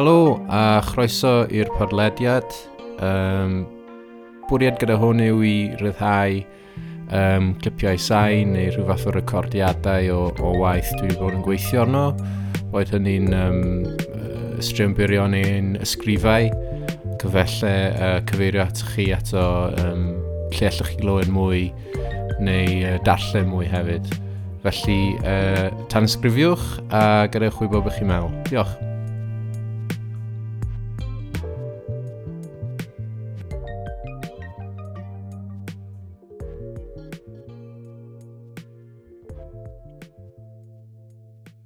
Helo a chroeso i'r podlediad. Um, bwriad gyda hwn yw i ryddhau um, clipiau sain neu rhyw fath o recordiadau o, o waith dwi wedi bod yn gweithio arno. Boed hynny'n um, ystrymbyrio neu'n ysgrifau, cyfellau, uh, cyfeirio at chi ato um, lle allwch chi glywed mwy neu uh, darllen mwy hefyd. Felly, uh, tan ysgrifiwch a gadewch wybod beth chi'n meddwl. Diolch.